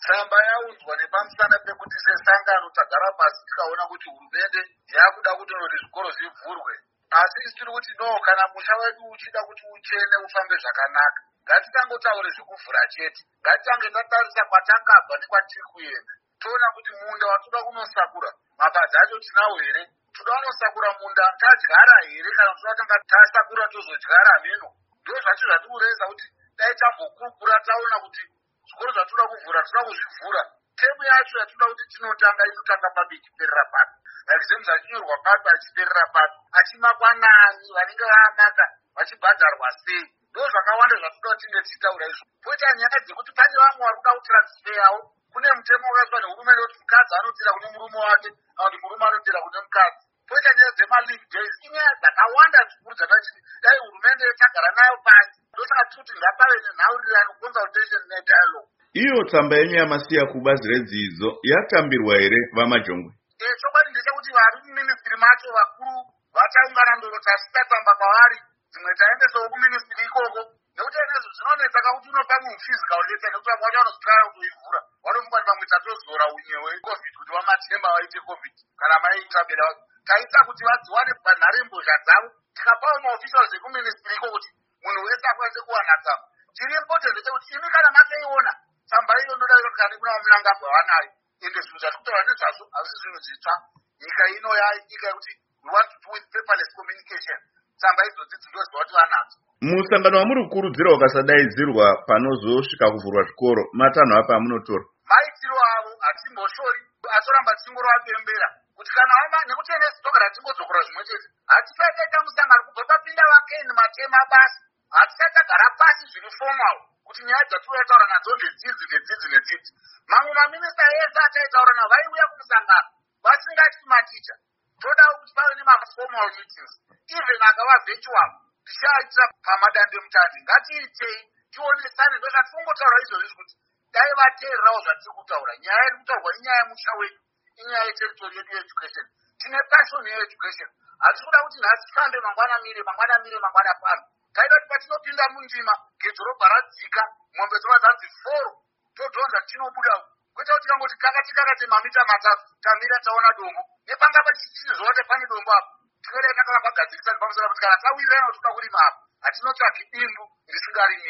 tsamba yaunzwa nepamusana pekuti sesangano tagara pasi tikaona kuti hurumende yakuda kutoti zvikoro zvivhurwe. Asi isi tiri kuti no kana musha wedu uchida kuti uchene ufambe zvakanaka. Ngatitangotaure zvekuvhura chete. Ngatitange tatarisa kwatangabva nekwatiri kuenda toona kuti munda watoda kunosakura. Mapadzi acho tinawo here? Toda kunosakura munda tadyara here? Kana toda tanga tasakura tozodyara meno ndo zvacho zvatiri kureza kuti dai tambokurukura taona kuti zvikoro toda kuzvivhura temu yacho yatoda kuti tinotanga inotanga papi ichiperera papi exams achinyorwa papi achiperera papi achimakwa nani vanenge vaamaka vachibhadharwa sei. Ndo zvakawanda zvatoda kuti tinge tichitaura izvo. Poita nyaya dzekuti pane vamwe vari kuda kutransfeyawo kune mutemo wakaiswa nehurumende kuti mukadzi anotera kune murume wake kana kuti murume anotera kune mukadzi. Poita nyaya dzemaleave days inyaya dzakawanda zvikuru dzatachiti dai hurumende tagara nayo pasi. Ndosaka tiri kuti ngapave nenhaurirano consultation nedialogue iyo tsamba yenyu yamasiya kubazi redzidzo yatambirwa here vamajongwe? Chokwadi ndechekuti vari muministry macho vakuru vachaungana ndoro tasita tsamba kwavari. Dzimwe taendesawo kuministry ikoko. Nekuti enezvo zvinonetsa kakuti unopa munhu physical letter nekuti vamwe vacho vanozvitara kutoivhura vanofunga kuti pamwe tatozora unyewe covid kuti vamatemba vaite covid. Kana maiita beda taita kuti vadziwane panharembozha dzavo. Tikapawo maofficials ekuministry iko kuti munhu wese akwanise kuwana tsamba. Chiri important ndechekuti imi kana makaiona tsamba iyo ndoda kani kuna vamunangagwa vanayo ende zvinhu zvati kutaura nezvazvo hazvisi zvinhu zvitsva. Nyika ino yanyika yekuti we want to do with paperless communication. Tsamba idzodzi dzinoziva kuti vanadzo. Musangano wamuri kukurudzira ukasadaidzirwa panozosvika kuvhurwa zvikoro. Matanho apa amunotora maitiro avo hatimboshori. Atoramba tingorowapembera kuti kana wama nekuti enesi togara tingodzokora zvimwe chete. Hatisataita musangano kubva papinda vakeni matema basi hatisatagara pasi zviri formal kuti nyaya dzatinotaura nadzo ndedzidzi nedzidzi nedzidzi. Mamwe maminista ese ataitaura navo vaiuya kumusangano vasingati maticha todawo kuti pave nemaformal meetings. Even akava virtual tichaitira pamadandemutande. Ngatiitei tionesane ndosati tingotaura izvozvi kuti dai vateererawo zvatiri kutaura. Nyaya iri kutaurwa inyaya yemusha wedu inyaya yeteritori yedu yeeducation tine passion yeeducation hatisi kuda kuti nhasi tifambe mangwana mire mangwana mire mangwana pano taida kuti patinopinda mundima gedhorobha radzika mombe dzova dzanzi foro todhonza tinobuda kwete kuti tikangoti kakati kakati mamita matatu tamira taona dombo. Nepanga pachichizova pane dombo apo tinoda takanga pagadzirisa nepamusana kuti kana tawirirana toda kurima apo hatinotsvaki bindu risingarimiki